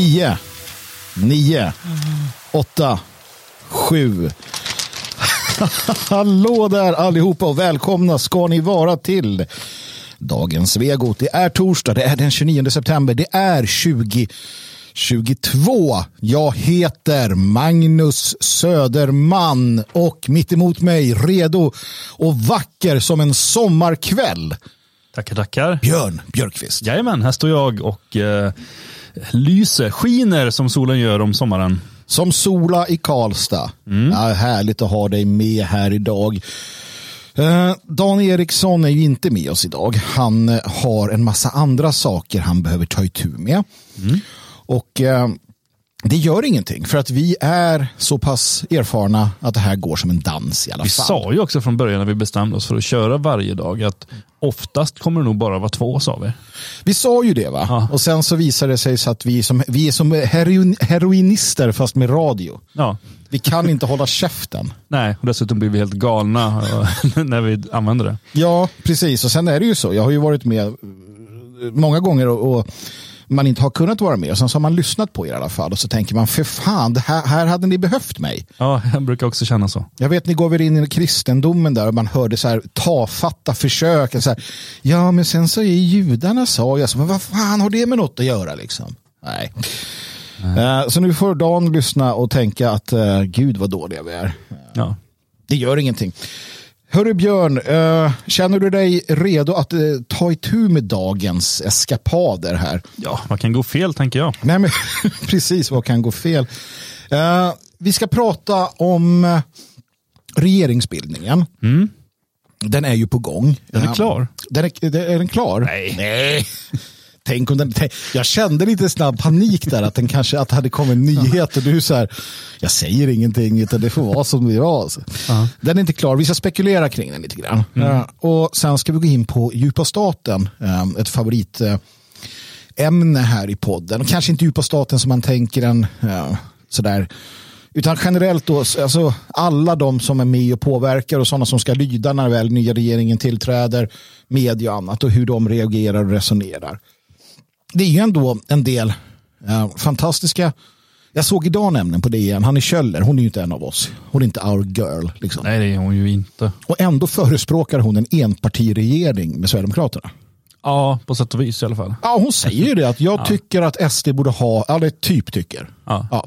10, 9, 8, 7. Hallå där allihopa och välkomna ska ni vara till dagens Svegot. Det är torsdag, det är den 29 september, det är 2022. Jag heter Magnus Söderman och mitt emot mig redo och vacker som en sommarkväll. Tackar, tackar. Björn Björkqvist. Jajamän, här står jag och eh, lyser, skiner som solen gör om sommaren. Som Sola i Karlstad. Mm. Ja, härligt att ha dig med här idag. Eh, Dan Eriksson är ju inte med oss idag. Han eh, har en massa andra saker han behöver ta itu med. Mm. Och eh, det gör ingenting för att vi är så pass erfarna att det här går som en dans i alla vi fall. Vi sa ju också från början när vi bestämde oss för att köra varje dag att oftast kommer det nog bara vara två sa vi. Vi sa ju det va? Ja. Och sen så visade det sig så att vi som, vi är som heroin, heroinister fast med radio. Ja. Vi kan inte hålla käften. Nej, och dessutom blir vi helt galna eh, när vi använder det. Ja, precis. Och sen är det ju så. Jag har ju varit med många gånger och, och man inte har kunnat vara med. Och sen så har man lyssnat på er i alla fall. Och så tänker man, för fan, här, här hade ni behövt mig. Ja, jag brukar också känna så. Jag vet, ni går väl in i kristendomen där och man hörde så här tafatta försök. Så här, ja, men sen så är judarna sa jag, så, men vad fan har det med något att göra liksom? Nej. Nej. Uh, så nu får Dan lyssna och tänka att uh, gud vad dåliga vi är. Ja. Det gör ingenting. Hörru Björn, uh, känner du dig redo att uh, ta itu med dagens eskapader här? Ja, vad kan gå fel tänker jag. Nej, men, precis, vad kan gå fel? Uh, vi ska prata om regeringsbildningen. Mm. Den är ju på gång. Den är klar. Den är, är den klar? Nej. Nej. Tänk om den, tänk, jag kände lite snabb panik där att den kanske att det hade kommit en nyhet och du så här, jag säger ingenting utan det får vara som det var. Alltså. Uh-huh. Den är inte klar, vi ska spekulera kring den lite grann. Mm. Uh, och sen ska vi gå in på djupa staten, um, ett favoritämne uh, här i podden. Och kanske inte djupa staten som man tänker en uh, sådär utan generellt då, alltså alla de som är med och påverkar och sådana som ska lyda när väl nya regeringen tillträder, media och annat och hur de reagerar och resonerar det är ju ändå en del uh, fantastiska jag såg idag nämligen på DN, Hanni Kjöller, hon är ju inte en av oss. Hon är inte our girl. Liksom. Nej, det är hon ju inte. Och ändå förespråkar hon en enpartiregering med Sverigedemokraterna. Ja, på sätt och vis i alla fall. Ja, hon säger ju det, att jag ja. tycker att SD borde ha, eller typ tycker. Ja. ja.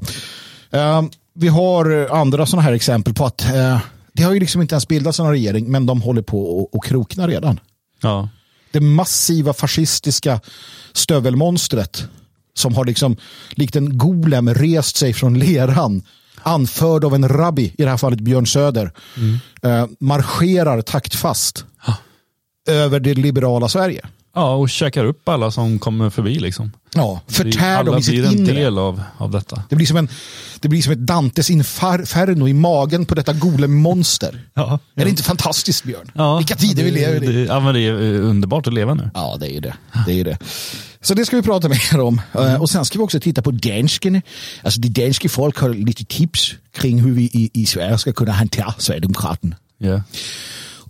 Uh, vi har andra sådana här exempel på att uh, det har ju liksom inte ens bildats en regering, men de håller på att krokna redan. Ja. Det massiva fascistiska stövelmonstret som har liksom likt en golem rest sig från leran anförd av en rabbi, i det här fallet Björn Söder, mm. eh, marscherar taktfast ah. över det liberala Sverige. Ja, och käkar upp alla som kommer förbi. Liksom. Ja, förtär dem i sitt inre. Alla blir en del av, av detta. Det blir, som en, det blir som ett Dantes inferno i magen på detta golem-monster. Ja, är ja. det inte fantastiskt, Björn? Ja, Vilka tider det, vi lever i. Ja, men det är underbart att leva nu. Ja, det är det. det, är det. Så det ska vi prata mer om. Mm. Och sen ska vi också titta på danskarna. Alltså det danska folk har lite tips kring hur vi i, i Sverige ska kunna hantera Sverigedemokraterna. Yeah.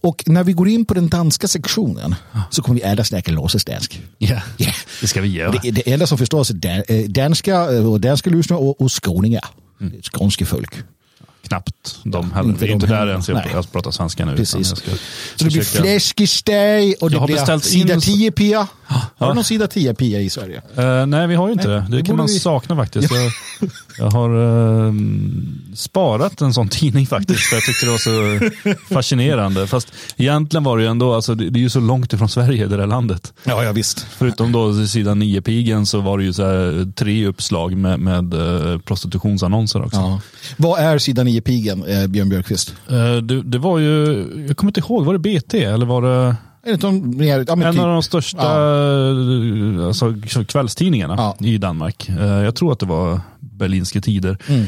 Och när vi går in på den danska sektionen så kommer vi alla snacka låtsasdansk. Ja, yeah. det ska vi göra. Det, det enda som förstås är eh, danska och danska lyssnare och, och skåningar. Mm. Skånska folk knappt de heller. Inte vi är inte där ens. Jag, jag pratar svenska nu. Precis. så det blir fläskesteg och det blir sida 10 pia. Har du någon sida 10 pia i Sverige? Uh, nej, vi har ju inte nej, det. Det, det kan man vi... sakna faktiskt. Jag, jag har uh, sparat en sån tidning faktiskt. För jag tyckte det var så fascinerande. Fast egentligen var det ju ändå, alltså, det, det är ju så långt ifrån Sverige det där landet. Ja, ja visst. Förutom då sidan 9-pigen så var det ju så här, tre uppslag med, med uh, prostitutionsannonser också. Ja. Vad är sidan 9-pigen, eh, Björn Björkqvist? Uh, det, det, var ju, jag kommer inte ihåg, var det BT eller var det? En, de, ja, en typ. av de största ja. alltså, kvällstidningarna ja. i Danmark. Uh, jag tror att det var Berlinske tider. Mm.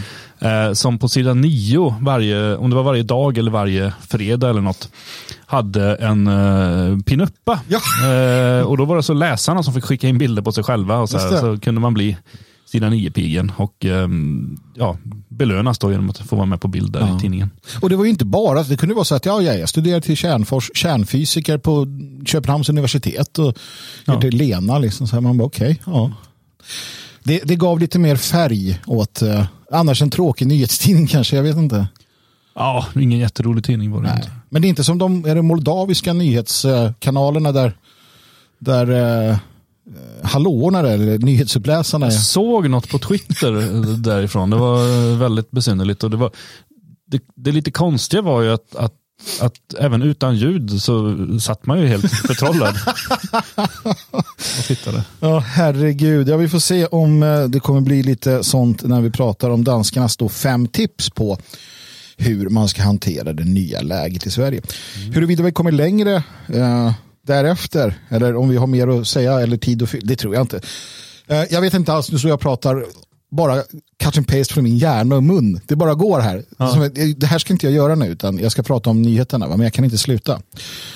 Uh, som på sidan nio, varje, om det var varje dag eller varje fredag eller något, hade en uh, pinuppa. Ja. och då var det så läsarna som fick skicka in bilder på sig själva och så, här, så kunde man bli sida 9-pigen och um, ja, belönas då genom att få vara med på bilder ja. i tidningen. Och det var ju inte bara, det kunde vara så att ja, jag studerade till kärnfors, kärnfysiker på Köpenhamns universitet och ja. Lena liksom, så här, man bara okej, okay, ja. Det, det gav lite mer färg åt uh, annars en tråkig nyhetstidning kanske, jag vet inte. Ja, ingen jätterolig tidning var det Nej. inte. Men det är inte som de är det moldaviska nyhetskanalerna där, där uh, hallåorna eller nyhetsuppläsarna. Jag såg något på Twitter därifrån. Det var väldigt besynnerligt. Och det, var, det, det lite konstiga var ju att, att att även utan ljud så satt man ju helt förtrollad. och tittade. Ja, herregud. Ja, vi får se om eh, det kommer bli lite sånt när vi pratar om danskarnas då fem tips på hur man ska hantera det nya läget i Sverige. Mm. Huruvida vi kommer längre eh, därefter eller om vi har mer att säga eller tid att fylla, det tror jag inte. Eh, jag vet inte alls, nu så jag pratar bara cut and paste från min hjärna och mun. Det bara går här. Ja. Det här ska inte jag göra nu, utan jag ska prata om nyheterna, men jag kan inte sluta.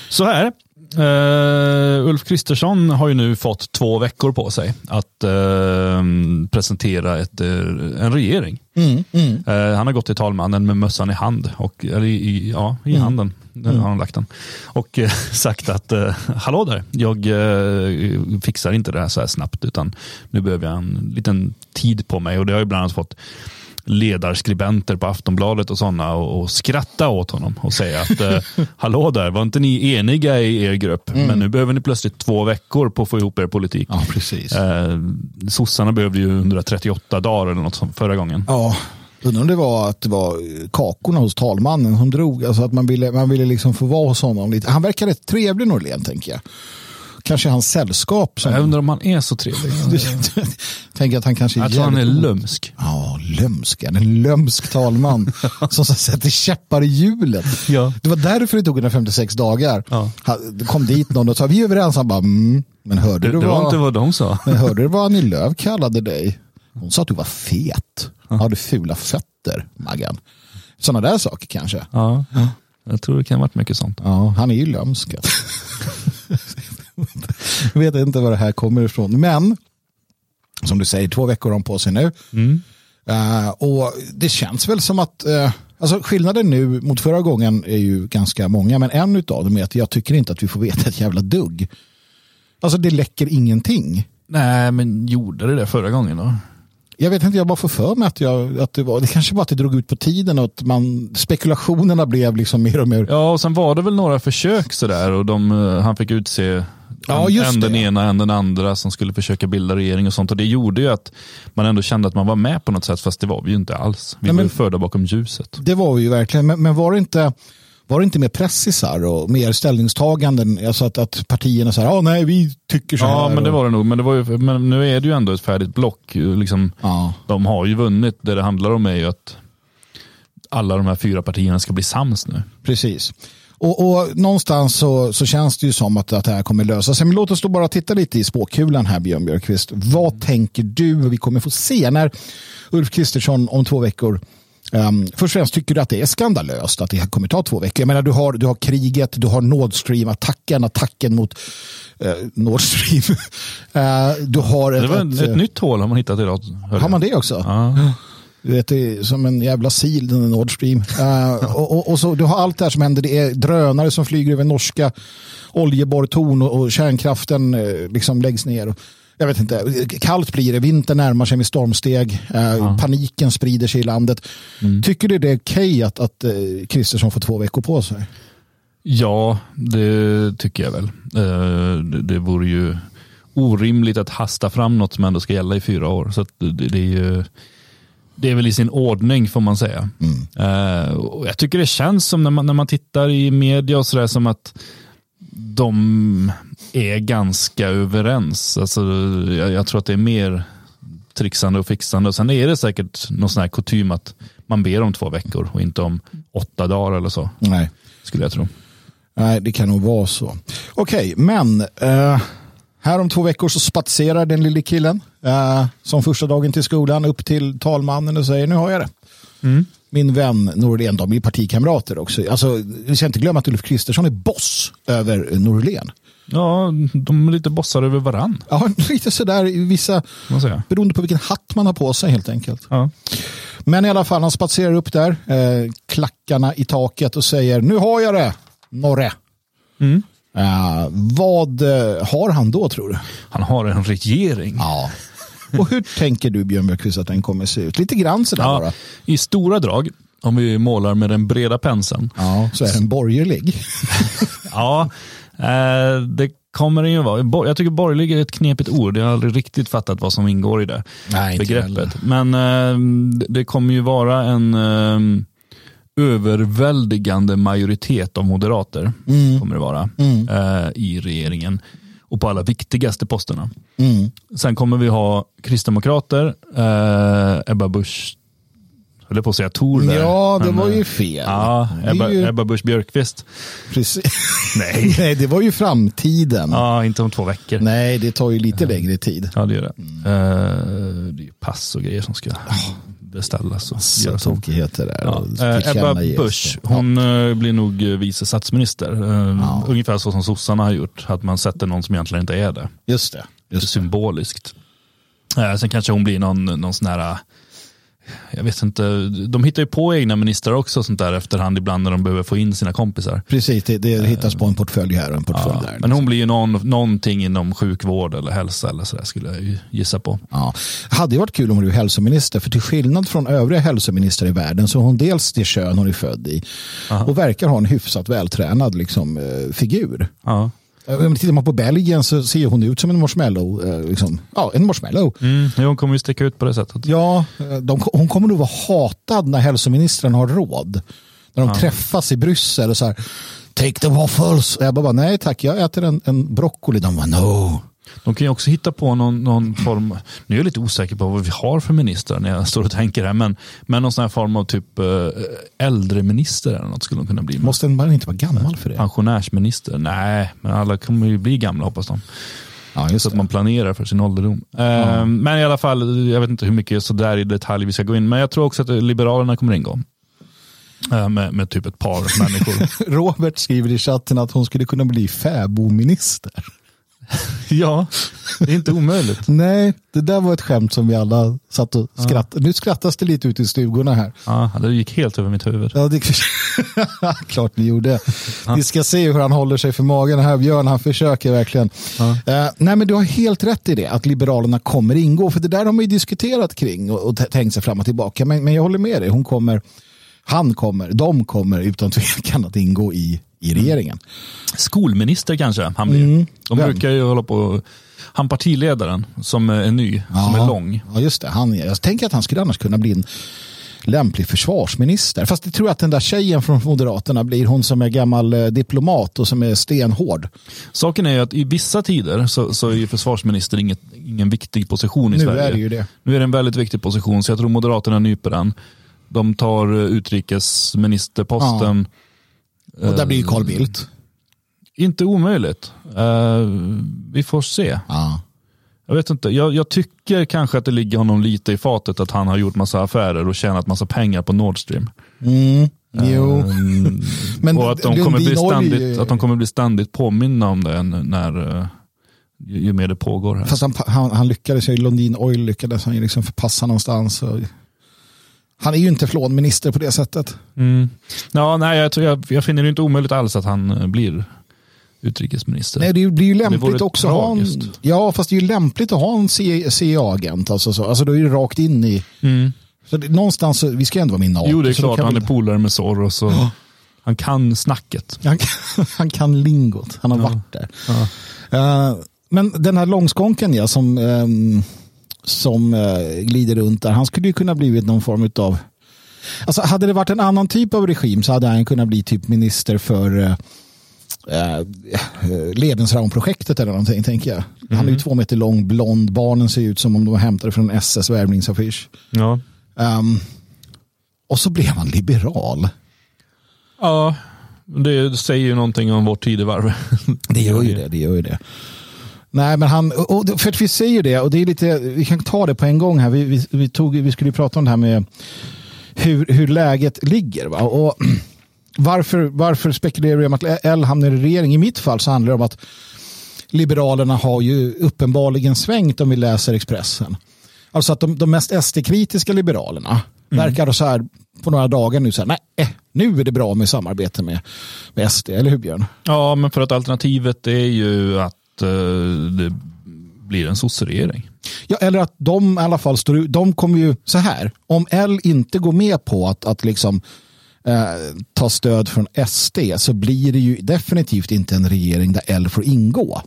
Så här, Uh, Ulf Kristersson har ju nu fått två veckor på sig att uh, presentera ett, uh, en regering. Mm, mm. han har gått till talmannen med mössan i hand, och, eller i, ja, i mm. handen. Där mm. har han lagt den. Och sagt att hallå där, jag fixar inte det här så här snabbt utan nu behöver jag en liten tid på mig och det har ju bland annat fått ledarskribenter på Aftonbladet och sådana och, och skratta åt honom och säga att eh, hallå där, var inte ni eniga i er grupp? Mm. Men nu behöver ni plötsligt två veckor på att få ihop er politik. Ja, precis. Eh, sossarna behövde ju 138 dagar eller något som förra gången. Ja, Undrar om det var att det var kakorna hos talmannen som drog, alltså att man ville, man ville liksom få vara hos honom lite. Han verkar rätt trevlig Norlén tänker jag kanske hans sällskap. Som... Jag undrar om han är så trevlig. Tänker att han kanske är Jag tror han är lömsk. Ja, lömsk. En lömsk talman som sätter käppar i hjulet. Ja. Det var därför det tog 156 dagar. Ja. Det kom dit någon och sa vi är överens. Han bara, mm. men hörde det, du det vad, var inte vad de sa. Men hörde du vad Annie Lööf kallade dig? Hon sa att du var fet. Ja. Har du fula fötter, Maggan? Sådana där saker kanske. Ja. ja. Jag tror det kan ha varit mycket sånt. Ja, han är ju lömsk. jag vet inte var det här kommer ifrån. Men, som du säger, två veckor har de på sig nu. Mm. Uh, och det känns väl som att uh, Alltså skillnaden nu mot förra gången är ju ganska många, men en av dem är att jag tycker inte att vi får veta ett jävla dugg. Alltså det läcker ingenting. Nej, men gjorde det det förra gången då? Jag vet inte, jag bara får för mig att, jag, att det var, det kanske var att det drog ut på tiden och att man, spekulationerna blev liksom mer och mer. Ja, och sen var det väl några försök sådär och de, eh, han fick utse Ja, just en den ena, en den andra som skulle försöka bilda regering och sånt. Och det gjorde ju att man ändå kände att man var med på något sätt, fast det var vi ju inte alls. Vi Nej, var ju förda bakom ljuset. Det var vi ju verkligen, men, men var det inte var det inte mer pressisar och mer ställningstaganden? Alltså att, att partierna sa, ah, nej vi tycker så här. Ja, men det var det nog. Men, det var ju, men nu är det ju ändå ett färdigt block. Liksom, ja. De har ju vunnit. Det det handlar om är ju att alla de här fyra partierna ska bli sams nu. Precis. Och, och, någonstans så, så känns det ju som att, att det här kommer lösa sig. Men låt oss då bara titta lite i spåkulan här Björn Björkqvist. Vad tänker du vi kommer få se när Ulf Kristersson om två veckor Um, först och främst tycker du att det är skandalöst att det kommer ta två veckor. Jag menar, du, har, du har kriget, du har Nord Stream-attacken, attacken mot uh, Nord Stream. uh, du har ett, det var ett, ett, ett, nytt hål har man hittat idag. Har man det också? Ja. Du vet, det är som en jävla sil, den Nord Stream. Uh, och, och, och, så, du har allt det här som händer. Det är drönare som flyger över norska oljeborrtorn och, och kärnkraften uh, liksom läggs ner. Jag vet inte, kallt blir det, vintern närmar sig med stormsteg, ja. paniken sprider sig i landet. Mm. Tycker du det är okej okay att, att Kristersson får två veckor på sig? Ja, det tycker jag väl. det, det vore ju orimligt att hasta fram något som ändå ska gälla i fyra år. Så det, det, är ju det är väl i sin ordning får man säga. Mm. Uh, jag tycker det känns som när man, när man tittar i media och sådär som att de är ganska överens. Alltså, jag, jag, tror att det är mer trixande och fixande. Och sen är det säkert någon sån här kutym att man ber om två veckor och inte om åtta dagar eller så. Nej. Skulle jag tro. Nej, det kan nog vara så. Okej, okay, men uh, här om två veckor så spatserar den lille killen uh, som första dagen till skolan upp till talmannen och säger nu har jag det. Mm. Min vän Norlén, de är partikamrater också. Alltså, vi ska inte glömma att Ulf Kristersson är boss över Norlén. Ja, de är lite bossar över varann. Ja, lite sådär i vissa, beroende på vilken hatt man har på sig helt enkelt. Ja. Men i alla fall, han spatserar upp där, eh, klackarna i taket och säger nu har jag det, Norre. Mm. Uh, vad uh, har han då tror du? Han har en regering. Ja. Och hur tänker du Björn Björkqvist att den kommer se ut? Lite grann sådär ja, bara. I stora drag, om vi målar med den breda penseln. Ja, så är den borgerlig. ja, eh, det kommer den ju vara. Jag tycker borgerlig är ett knepigt ord. Jag har aldrig riktigt fattat vad som ingår i det Nej, begreppet. Men eh, det kommer ju vara en eh, överväldigande majoritet av moderater mm. kommer det vara mm. eh, i regeringen och på alla viktigaste posterna. Mm. Sen kommer vi ha kristdemokrater, eh, Ebba Busch höll på att säga Tor där. Ja, det men, var ju fel. Ja, Ebba, ju... Ebba Busch Björkqvist. Precis. Nej. Nej, det var ju framtiden. Ja, inte om två veckor. Nej, det tar ju lite längre tid. Ja, det gör det. Mm. Uh, det är pass och grejer som ska beställas. Och Massa tokigheter där. Ja. Uh, Ebba Busch, hon ja. blir nog vice statsminister. Uh, ja. Ungefär så som sossarna har gjort. Att man sätter någon som egentligen inte är det. Just det. Just det. Symboliskt. Sen kanske hon blir någon, någon sån här jag vet inte, de hittar ju på egna ministrar också sånt där efterhand ibland när de behöver få in sina kompisar. Precis, det, det hittas på en portfölj här och en portfölj ja, där. Men hon blir ju någon, någonting inom sjukvård eller hälsa eller sådär skulle jag gissa på. Ja. Hade ju varit kul om hon blev hälsominister, för till skillnad från övriga hälsoministrar i världen så är hon dels det kön hon är född i Aha. och verkar ha en hyfsat vältränad liksom, eh, figur. Ja. Om tittar man på Belgien så ser hon ut som en marshmallow. Eh, liksom. Ja, en marshmallow. Mm, hon kommer ju sticka ut på det sättet. Ja, de, hon kommer nog vara hatad när hälsoministern har råd. När de ja. träffas i Bryssel och så här, take the waffles. Och jag bara, nej tack, jag äter en, en broccoli. De bara, no. De kan ju också hitta på någon, någon form, nu är jag lite osäker på vad vi har för ministrar när jag står och tänker här, men, men någon sån här form av typ äh, äldreminister eller något skulle de kunna bli. Måste man inte vara gammal för det? Pensionärsminister? Nej, men alla kommer ju bli gamla hoppas de. Ja, så att man planerar för sin ålderdom. Ja. Uh, men i alla fall, jag vet inte hur mycket så där i detalj vi ska gå in, men jag tror också att Liberalerna kommer ingå. Uh, med, med typ ett par människor. Robert skriver i chatten att hon skulle kunna bli fäbominister. ja, det är inte omöjligt. Nej, det där var ett skämt som vi alla satt och skrattade. Ja. Nu skrattas det lite ute i stugorna här. Ja, det gick helt över mitt huvud. Ja, det... Klart ni gjorde. Ja. Vi ska se hur han håller sig för magen här. Björn, han försöker verkligen. Ja. Uh, nej, men du har helt rätt i det, att Liberalerna kommer ingå. För det där har man ju diskuterat kring och, och tänkt sig fram och tillbaka. Men, men jag håller med dig, hon kommer, han kommer, de kommer utan tvekan att ingå i i regeringen. Skolminister kanske han blir. Mm. De brukar ju hålla på han partiledaren som är ny, ja, som är lång. Ja, just det. Han, jag tänker att han skulle annars kunna bli en lämplig försvarsminister. Fast det tror jag att den där tjejen från Moderaterna blir hon som är gammal eh, diplomat och som är stenhård. Saken är ju att i vissa tider så, så är försvarsminister inget, ingen viktig position i nu Sverige. Är det ju det. Nu är det en väldigt viktig position så jag tror Moderaterna nyper den. De tar utrikesministerposten. Ja och där blir ju Carl Bildt. Inte omöjligt. Uh, vi får se. Ja. Jag vet inte. Jag, jag, tycker kanske att det ligger honom lite i fatet att han har gjort massa affärer och tjänat massa pengar på Nord Stream. Mm. Jo. Um, Men och att de, kommer bli ständigt, att de kommer bli ständigt påminna om det när, uh, ju, ju mer det pågår. Här. Fast han, han, han lyckades, Lundin Oil lyckades han ju liksom förpassa någonstans. Och han är ju inte flånminister på det sättet. Mm. Ja, nej, jag, tror jag, jag finner det inte omöjligt alls att han eh, blir utrikesminister. Nej, det blir ju lämpligt också att ha en, Ja, fast det är ju lämpligt att ha en CIA-agent. Alltså, så, alltså då är det rakt in i... Mm. Så det, någonstans, vi ska ändå vara med i NATO. Jo, det är klart. Han är polare med Soros. Och ja. Han kan snacket. Han, han kan lingot. Han har ja. varit där. Ja. Uh, men den här långskånken ja, som um, som eh, glider runt där. Han skulle ju kunna blivit någon form av Alltså, hade det varit en annan typ av regim så hade han kunnat bli typ minister för eh, eh, Lebensraumprojektet eller någonting, tänker jag. Mm. Han är ju mhm. två meter lång, blond, barnen ser ut som om de var hämtade från SS värvningsaffisch. Ja. Um, och så blev han liberal. Ja, det säger ju någonting om vårt tidevarv. det gör ju det, det gör ju det. Nej, men han, för att vi säger det, och det är lite, vi kan ta det på en gång här. Vi, vi, vi, tog, vi skulle ju prata om det här med hur, hur läget ligger. Va? Och varför, varför spekulerar vi om att L hamnar i regering? I mitt fall så handlar det om att Liberalerna har ju uppenbarligen svängt om vi läser Expressen. Alltså att de, de mest SD-kritiska liberalerna mm. verkar så här på några dagar nu så här, nej, eh, nu är det bra med samarbete med, med SD, eller hur Björn? Ja, men för att alternativet är ju att Eh, det blir en sosseregering. Ja, eller att de i alla fall står ut. De kommer ju så här. Om L inte går med på att, att liksom eh, ta stöd från SD så blir det ju definitivt inte en regering där L får ingå.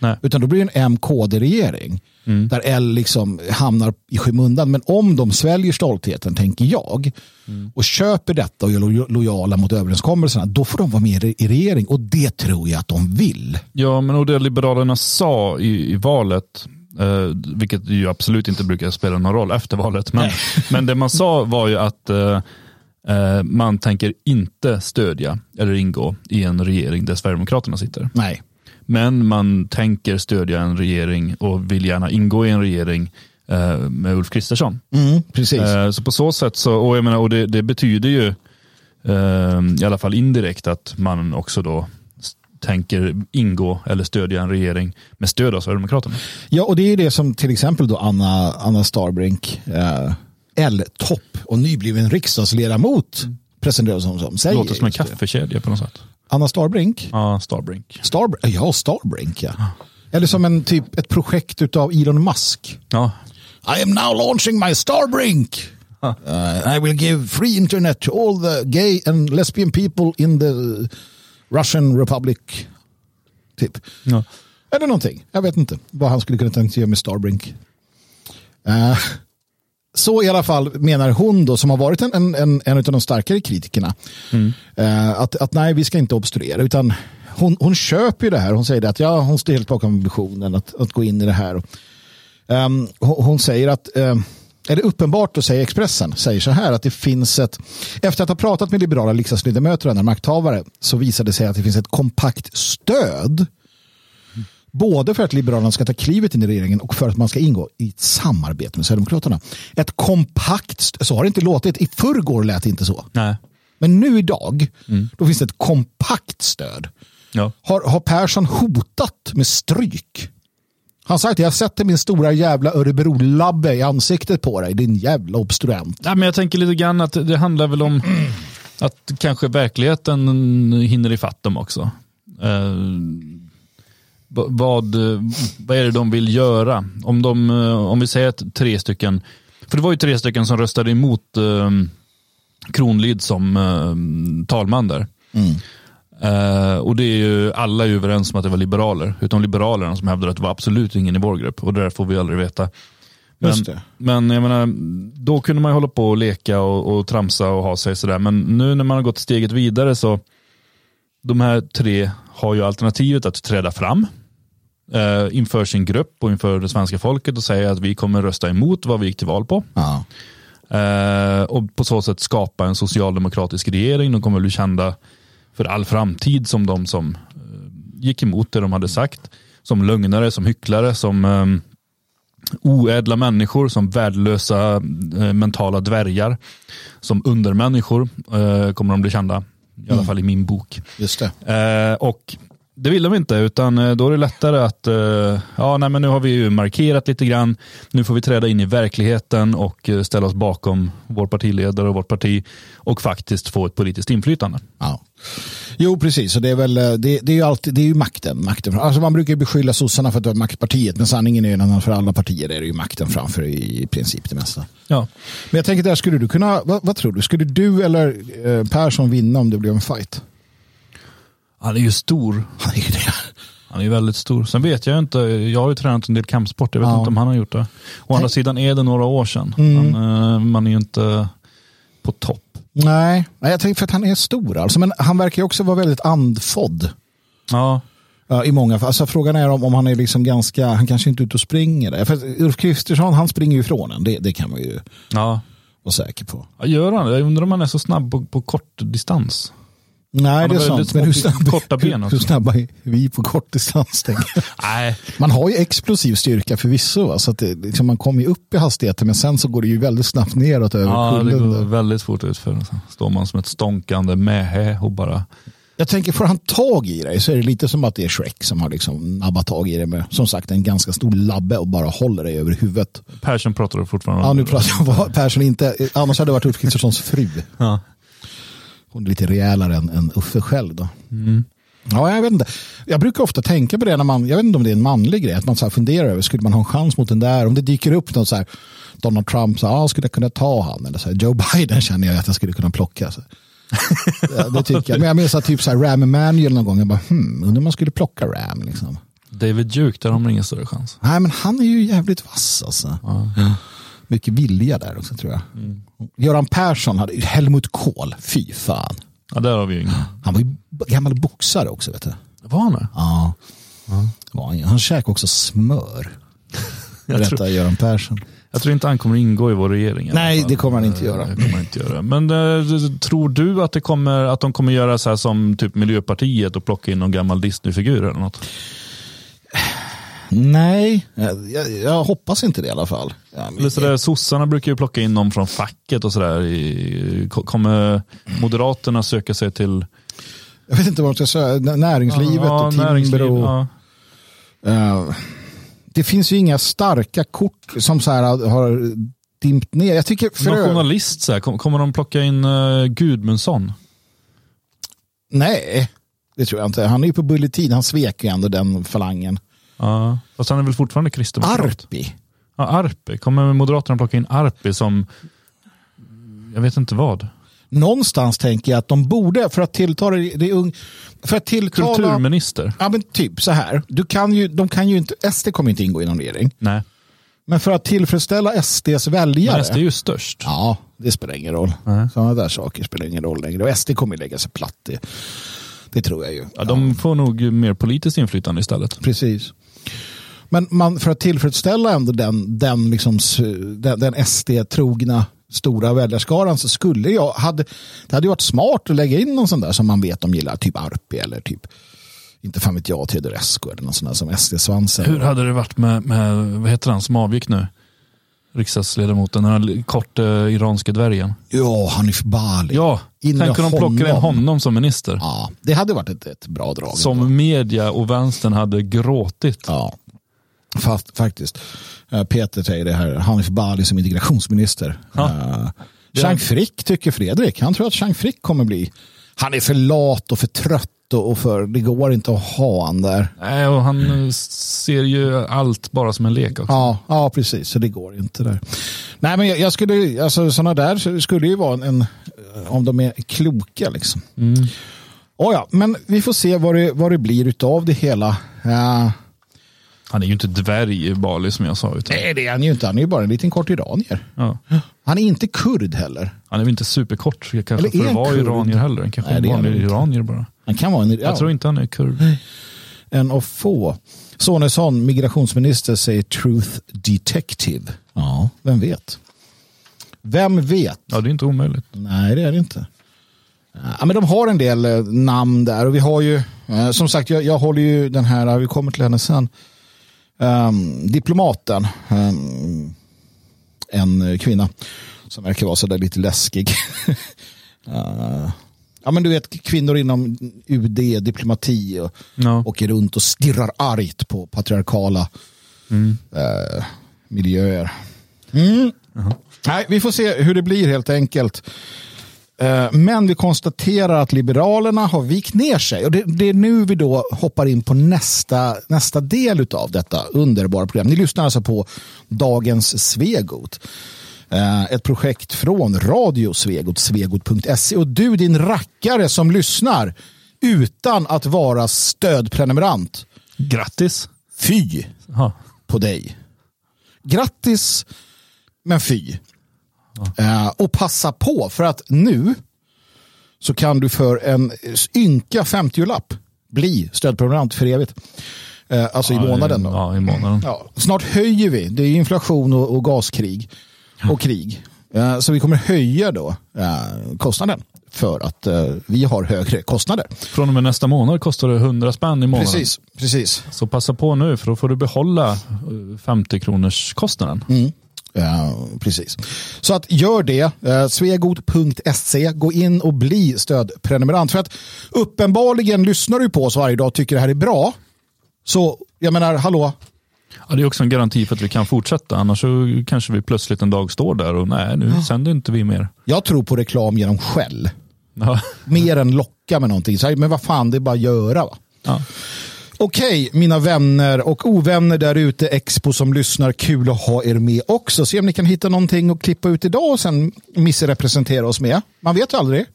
Nej. Utan då blir det en MKD-regering. Mm. Där L liksom hamnar i skymundan. Men om de sväljer stoltheten, tänker jag, mm. och köper detta och är lo lojala mot överenskommelserna, då får de vara med i regering. Och det tror jag att de vill. Ja, men och det Liberalerna sa i, i valet, eh, vilket ju absolut inte brukar spela någon roll efter valet, men, men det man sa var ju att eh, eh, man tänker inte stödja eller ingå i en regering där Sverigedemokraterna sitter. Nej. Men man tänker stödja en regering och vill gärna ingå i en regering eh, med Ulf Kristersson. Mm, precis. Eh, så på så sätt, så, och, jag menar, och det, det betyder ju eh, i alla fall indirekt att man också då tänker ingå eller stödja en regering med stöd av Sverigedemokraterna. Ja, och det är det som till exempel då Anna, Anna Starbrink, eh, L-topp och nybliven riksdagsledamot mm. presenterar som, som säger. Låter som en kaffekedja på något sätt. Anna Starbrink? Ja, Starbrink. Star, ja, Starbrink ja. Eller som en typ ett projekt av Elon Musk. Ja. I am now launching my Starbrink. Uh, I will give free internet to all the gay and lesbian people in the Russian Republic. Typ. Ja. Eller någonting. Jag vet inte vad han skulle kunna tänka sig med Starbrink. Uh, så i alla fall menar hon då som har varit en, en, en, en av de starkare kritikerna. Mm. Uh, att, att nej, vi ska inte obstruera utan hon, hon köper ju det här. Hon säger att ja, hon står helt bakom visionen att, att gå in i det här. Um, hon, hon, säger att um, är det uppenbart då säger Expressen säger så här att det finns ett efter att ha pratat med liberala riksdagsledamöter och andra makthavare så visade det sig att det finns ett kompakt stöd Både för att Liberalerna ska ta klivet in i regeringen och för att man ska ingå i ett samarbete med Sverigedemokraterna. Ett kompakt, så har det inte låtit. I förrgår lät det inte så. Nej. Men nu idag, mm. då finns det ett kompakt stöd. Ja. Har, har Persson hotat med stryk? Han sagt jag sätter min stora jävla Örebro-labbe i ansiktet på dig, din jävla obstruent. Ja, men jag tänker lite grann att det handlar väl om att kanske verkligheten hinner ifatt dem också. Vad, vad är det de vill göra? Om, de, om vi säger att tre stycken, för det var ju tre stycken som röstade emot uh, Kronlid som uh, talman där. Mm. Uh, och det är ju, alla är ju överens om att det var liberaler, utom liberalerna som hävdar att det var absolut ingen i vår grupp och det där får vi aldrig veta. Men, men jag menar, då kunde man ju hålla på och leka och, och tramsa och ha sig sådär. Men nu när man har gått steget vidare så de här tre har ju alternativet att träda fram eh, inför sin grupp och inför det svenska folket och säga att vi kommer rösta emot vad vi gick till val på. Ja. Eh, och på så sätt skapa en socialdemokratisk regering. De kommer bli kända för all framtid som de som eh, gick emot det de hade sagt. Som lögnare, som hycklare, som eh, oädla människor, som värdelösa eh, mentala dvärgar. Som undermänniskor eh, kommer de bli kända. I alla mm. fall i min bok. Just det. Eh, och det vill de inte, utan eh, då är det lättare att, eh, ja nej men nu har vi ju markerat lite grann, nu får vi träda in i verkligheten och eh, ställa oss bakom vår partiledare och vårt parti och faktiskt få ett politiskt inflytande. Ja. Jo, precis. Och det, är väl, det, det är ju alltid, det är ju makten. makten. Alltså man brukar beskylla sossarna för att vara maktpartiet, men sanningen är ju att för alla partier är det ju makten framför i princip det mesta. Ja. Men jag tänker där, skulle du kunna, vad, vad tror du, skulle du eller Persson vinna om det blev en fight? Han är ju stor. Han är ju det. Han är ju väldigt stor. Sen vet jag inte, jag har ju tränat en del kampsport, jag vet ja. inte om han har gjort det. Å andra sidan är det några år sedan. Mm. Man, eh, man är ju inte på topp. Nej, jag tänker för att han är stor alltså. Men han verkar ju också vara väldigt andfodd. Ja. I många fall. Alltså, frågan är om, om han är liksom ganska, han kanske inte är ute och springer. För Ulf Kristersson, han springer ju ifrån en. Det, det kan man ju ja. vara säker på. Ja, gör han? Jag undrar om han är så snabb på, på kort distans. Nej, det är sant. Men hur snabba, korta ben hur, hur snabba är vi på kortdistans? Nej. Man har ju explosiv styrka förvisso. Va? Så att det, liksom, man kommer ju upp i hastigheten men sen så går det ju väldigt snabbt neråt över ja, kullen. det går väldigt fort utför. Står man som ett stånkande mähä och bara jag tänker, får han tag i dig så är det lite som att det är Shrek som har liksom nabbat tag i dig med som sagt en ganska stor labbe och bara håller dig över huvudet. Persson pratar du fortfarande om. Ja, nu pratar jag Persson inte. Annars hade det varit Ulf Kristerssons fru. Ja hon är lite rejälare än, än Uffe själv. Då. Mm. Ja, jag vet inte. Jag brukar ofta tänka på det när man, jag vet inte om det är en manlig grej, att man så här funderar över, skulle man ha en chans mot den där? Om det dyker upp något så här, Donald Trump, så här, ah, skulle jag kunna ta han? Eller så här, Joe Biden känner jag att jag skulle kunna plocka. Så. det tycker jag. Men jag minns att typ så här, Ram Emanuel någon gång, jag bara, hmm, undrar om man skulle plocka Ram. Liksom. David Duke, där har man ingen större chans. Nej, men han är ju jävligt vass alltså. Ja. Mycket vilja där också tror jag. Mm. Göran Persson hade Helmut Kohl, fy fan. Ja, där har vi ingen. Han var ju gammal boxare också. Vet du. Var han det? Ja. ja. Han käkade också smör. Berättar Göran Persson. Jag tror inte han kommer ingå i vår regering. Nej, det kommer han inte göra. Det kommer han inte göra. Men äh, tror du att, det kommer, att de kommer göra så här som typ Miljöpartiet och plocka in någon gammal Disney-figur eller något? Nej, jag, jag, hoppas inte det i alla fall. Ja, men... så där, sossarna brukar ju plocka in någon från facket och sådär. Kommer Moderaterna söka sig till jag vet inte vad man ska säga, näringslivet ja, och Timber. Och, ja. uh, det finns ju inga starka kort som så här har dimpt ner. Jag tycker för Någon journalist, så här, kommer de plocka in uh, Gudmundsson? Nej, det tror jag inte. Han är ju på Bulletin, han svek ju ändå den falangen. Ja, fast han är väl fortfarande kristdemokrat? Arpi. Ja, Arpi. Kommer Moderaterna plocka in Arpi som, jag vet inte vad? Någonstans tänker jag att de borde, för att tilltala det ung, för att tilltala, Kulturminister? Ja, men typ så här. Du kan ju, de kan ju inte, SD kommer inte ingå i någon regering. Nej. Men för att tillfredsställa SDs väljare. Men SD är ju störst. Ja, det spelar ingen roll. Mm. Sådana där saker spelar ingen roll längre. Och SD kommer lägga sig platt. Det, det tror jag ju. Ja, de får nog mer politiskt inflytande istället. Precis. Men man, för att tillfredsställa ändå den, den, liksom, den, den SD-trogna stora väljarskaran så skulle jag, hade, det hade varit smart att lägga in någon sån där som man vet de gillar, typ Arpi eller typ inte fan vet jag, Teodorescu eller någon sån där som SD-svansen. Hur hade det varit med, med, vad heter han som avgick nu? Riksdagsledamoten, den här korta eh, iranske dvärgen. Ja, Hanif Bali. Ja, tänk om de plockar in honom som minister. Ja, det hade varit ett, ett bra drag. Som media och vänstern hade gråtit. Ja, Fast, faktiskt. Uh, Peter säger det här, Hanif Bali som integrationsminister. Ja. Uh, Chang Frick tycker Fredrik. Han tror att Chang Frick kommer bli. Han är för lat och för trött och för det går inte att ha han där. Nej, och han ser ju allt bara som en lek också. Ja, ja precis. Så det går inte där. Nej, men jag, jag skulle, alltså sådana där skulle ju vara en, en om de är kloka liksom. Mm. Oh ja, men vi får se vad det, vad det blir av det hela. Uh, han är ju inte dvärg i Bali som jag sa. Utan... Nej, det är han ju inte. Han är ju bara en liten kort iranier. Ja. Han är inte kurd heller. Han är väl inte superkort kanske Eller för att vara iranier heller. Han kanske Nej, är en vanlig iranier bara. Han kan vara en, ja. Jag tror inte han är kurd. En av få. Sonesson, migrationsminister, säger truth detective. Ja, vem vet? Vem vet? Ja, det är inte omöjligt. Nej, det är det inte. Ja, men de har en del eh, namn där och vi har ju, eh, som sagt, jag, jag håller ju den här, vi kommer till henne sen, um, diplomaten, um, en kvinna som verkar vara sådär lite läskig. uh, ja, men du vet kvinnor inom UD, diplomati och no. åker runt och stirrar argt på patriarkala mm. uh, miljöer. Mm. Uh -huh. Nej, vi får se hur det blir helt enkelt. Eh, men vi konstaterar att Liberalerna har vikt ner sig. Och det, det, är nu vi då hoppar in på nästa, nästa del av detta underbara program. Ni lyssnar alltså på Dagens Svegot. Eh, ett projekt från Radio Svegot, svegot.se. Och du din rackare som lyssnar utan att vara stödprenumerant. Grattis. Fy Aha. på dig. Grattis, men fy. Eh, och passa på för att nu så kan du för en ynka 50-lapp bli stödprenumerant för evigt. Eh, alltså ja, i månaden. Då. Ja, i månaden. Ja, snart höjer vi. Det är inflation och, och gaskrig och krig. Eh, så vi kommer höja då kostnaden för att vi har högre kostnader. Från och med nästa månad kostar det 100 spänn i månaden. Precis, precis. Så passa på nu för då får du behålla 50 eh, kronors kostnaden. Mm. Precis. Så att gör det. Eh, Svegot.se. Gå in och bli stödprenumerant. För att uppenbarligen lyssnar du på oss varje dag och tycker det här är bra. Så jag menar, hallå? Ja, det är också en garanti för att vi kan fortsätta. Annars så kanske vi plötsligt en dag står där och nej, nu ja. sänder inte vi mer. Jag tror på reklam genom skäll. Ja. Mer än lock krocka med någonting. Så här, men vad fan, det är bara att göra. Va? Ja. Okej, mina vänner och ovänner där ute, Expo som lyssnar, kul att ha er med också. Se om ni kan hitta någonting att klippa ut idag och sen missrepresentera oss med. Man vet ju aldrig.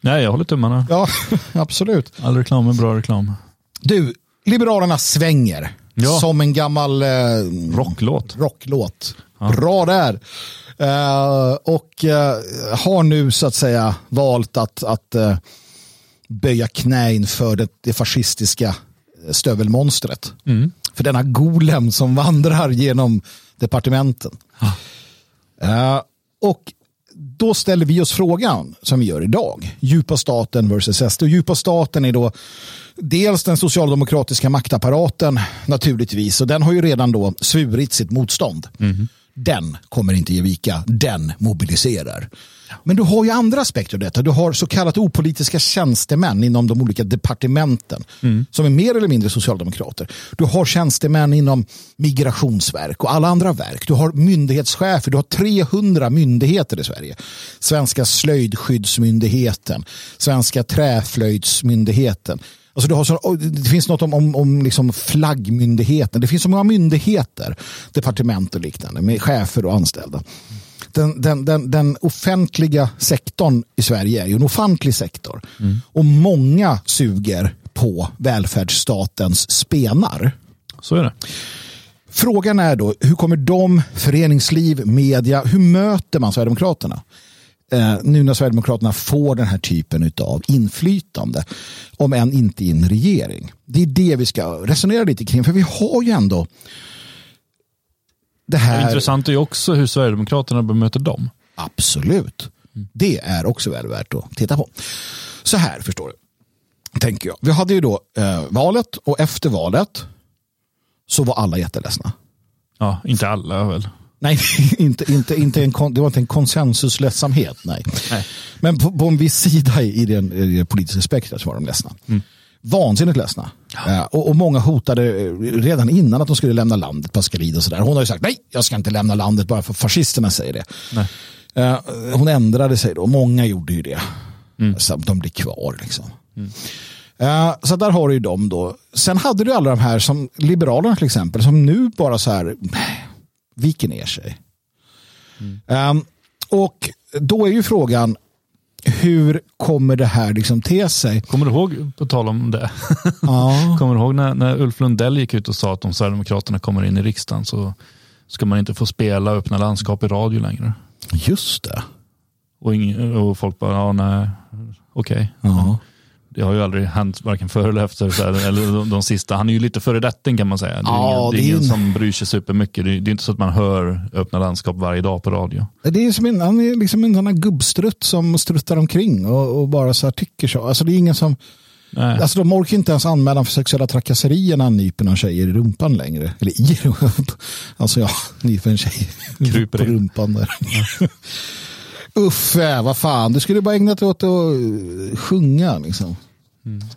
Nej, jag håller tummarna. Ja, absolut. All reklam är bra reklam. Du, Liberalerna svänger. Ja. Som en gammal eh, Rocklåt. rocklåt. Bra där. Eh, och eh, har nu så att säga valt att, att eh, böja knä inför det, det fascistiska stövelmonstret. För denna golem som vandrar genom departementen. Eh, och då ställer vi oss frågan som vi gör idag. Djupa staten versus SD. Och djupa staten är då dels den socialdemokratiska maktapparaten naturligtvis. Och den har ju redan då svurit sitt motstånd. Den kommer inte ge vika. Den mobiliserar. Men du har ju andra aspekter av detta. Du har så kallat opolitiska tjänstemän inom de olika departementen som är mer eller mindre socialdemokrater. Du har tjänstemän inom migrationsverk och alla andra verk. Du har myndighetschefer. Du har 300 myndigheter i Sverige. Svenska slöjdskyddsmyndigheten, Svenska träflöjdsmyndigheten. Alltså du har så, det finns något om, om, om liksom flaggmyndigheten. Det finns så många myndigheter, departement och liknande med chefer och anställda. Den, den, den, den offentliga sektorn i Sverige är ju en offentlig sektor. Och många suger på välfärdsstatens spenar. Så är det. Frågan är då, hur kommer de, föreningsliv, media, hur möter man Sverigedemokraterna? Eh, nu när Sverigedemokraterna får den här typen av inflytande, om än inte i en regering. Det är det vi ska resonera lite kring, för vi har ju ändå det här. Intressant är ju också hur Sverigedemokraterna bemöter dem. Absolut. Det är också väl värt att titta på. Så här förstår du. Tänker jag. Vi hade ju då eh, valet och efter valet så var alla jätteledsna. Ja, inte alla väl. Nej, inte, inte, inte en, det var inte en konsensusledsamhet. Nej. Nej. Men på, på en viss sida i, den, i det politiska spektrat var de ledsna. Vansinnigt ledsna. Eh, och, och många hotade eh, redan innan att de skulle lämna landet, Pascalid och sådär. Hon har ju sagt nej, jag ska inte lämna landet bara för fascisterna säger det. Nej. Eh, hon ändrade sig då, många gjorde ju det. Så de blir kvar liksom. Eh, så där har du ju dem då. Sen hade du alla de här som Liberalerna till exempel som nu bara så här viker ner sig. Um, och då är ju frågan hur kommer det här liksom te sig? Kommer du ihåg, på tal om det, Ja, kommer du ihåg när, när Ulf Lundell gick ut och sa att om Sverigedemokraterna kommer in i riksdagen så ska man inte få spela öppna landskap i radio längre. just det. Och, ing, och folk bara, ja nej, okej. Ja. Det har ju aldrig hänt varken före eller efter, så här, eller de, de sista. Han är ju lite före detta kan man säga. Det är Ja, ingen, det är ingen en- som bryr sig supermycket. Det är, det är inte så att man hör öppna landskap varje dag på radio. Det är som en, han är liksom en sån här gubbstrutt som struttar omkring och, och bara så här tycker så. Alltså det är ingen som, Nej. alltså de orkar inte ens anmälan för sexuella trakasserier när han nyper någon tjejer i rumpan längre. Eller i rumpan. Alltså ja, nyper en tjej Kryper på in. rumpan där. Uffe, vad fan, du skulle bara ägna dig åt att sjunga liksom.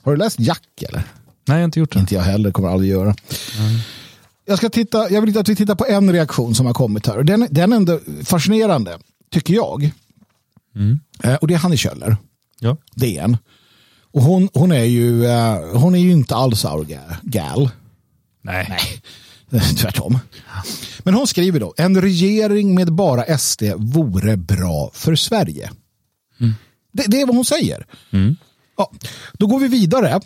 Har du läst Jack eller? Nej, jag har inte gjort det. Inte jag heller, kommer aldrig göra. Jag, ska titta, jag vill att vi tittar på en reaktion som har kommit här. Den, den är ändå fascinerande, tycker jag. Eh, och det är Hanni Kjöller, Ja. DN. Och hon, hon, är ju, eh, hon är ju inte alls our ga- gal. Nej. Tvärtom. Men hon skriver då, en regering med bara SD vore bra för Sverige. Det, det är vad hon säger. Ja, då går vi vidare.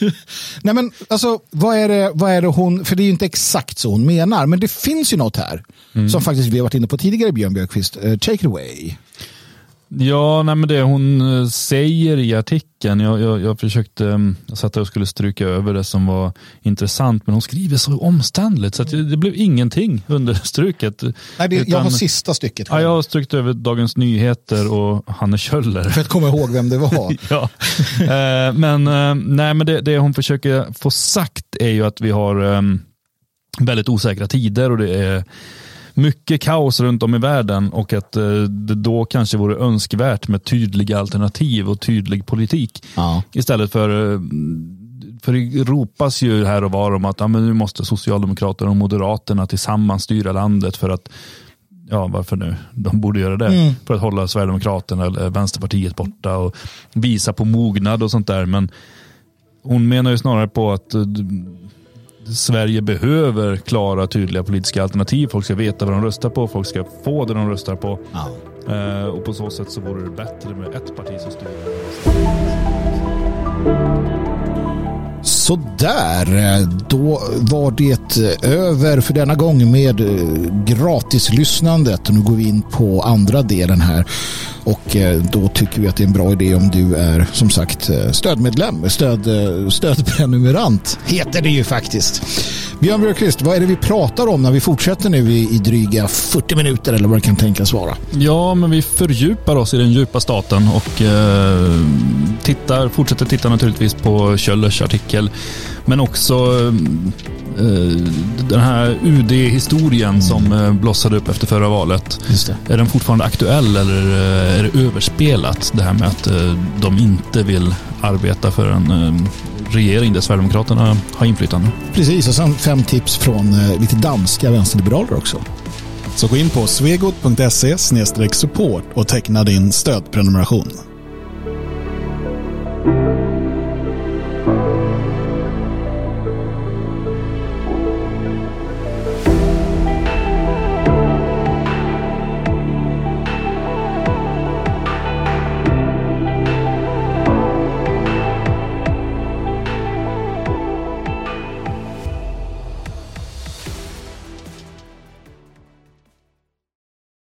Nej men alltså, vad är, det, vad är det hon, för det är ju inte exakt så hon menar, men det finns ju något här som faktiskt vi har varit inne på tidigare, Björn Björkqvist. Eh, take it away. Ja, nej, men det hon eh, säger i artikeln, jag, jag, jag försökte, mm, jag satt och skulle stryka över det som var intressant, men hon skriver så omständligt så att det, det blev ingenting understruket. Nej, det, jag Utan- har sista stycket. Ja, jag har strukit över Dagens Nyheter och Hanne Kjöller. För att komma ihåg vem det var. ja. Eh, men eh, nej, men det, det hon försöker få sagt är ju att vi har eh, väldigt osäkra tider och det är mycket kaos runt om i världen och att eh, det då kanske vore önskvärt med tydliga alternativ och tydlig politik. Ja. Istället för, eh, för det ropas ju här och var om att ja, men nu måste Socialdemokraterna och Moderaterna tillsammans styra landet för att ja varför nu, de borde göra det. Mm. För att hålla Sverigedemokraterna eller Vänsterpartiet borta och visa på mognad och sånt där. Men hon menar ju snarare på att uh, Sverige behöver klara, tydliga politiska alternativ. Folk ska veta vad de röstar på, folk ska få det de röstar på. Ja. Uh, och på så sätt så vore det bättre med ett parti som styr. Sådär, eh, då var det över för denna gång med eh, gratislyssnandet. Nu går vi in på andra delen här och eh, då tycker vi att det är en bra idé om du är som sagt stödmedlem, stöd, stödprenumerant heter det ju faktiskt. Björn Björkqvist, vad är det vi pratar om när vi fortsätter nu i, i dryga 40 minuter eller vad det kan tänkas vara? Ja, men vi fördjupar oss i den djupa staten och eh, tittar, fortsätter titta naturligtvis på Kjöllers artikel men också eh, den här UD-historien mm. som eh, blossade upp efter förra valet. Är den fortfarande aktuell eller är det överspelat? Det här med att de inte vill arbeta för en regering där Sverigedemokraterna har inflytande. Precis, och sen fem tips från lite danska vänsterliberaler också. Så gå in på svegot.se support och teckna din stödprenumeration.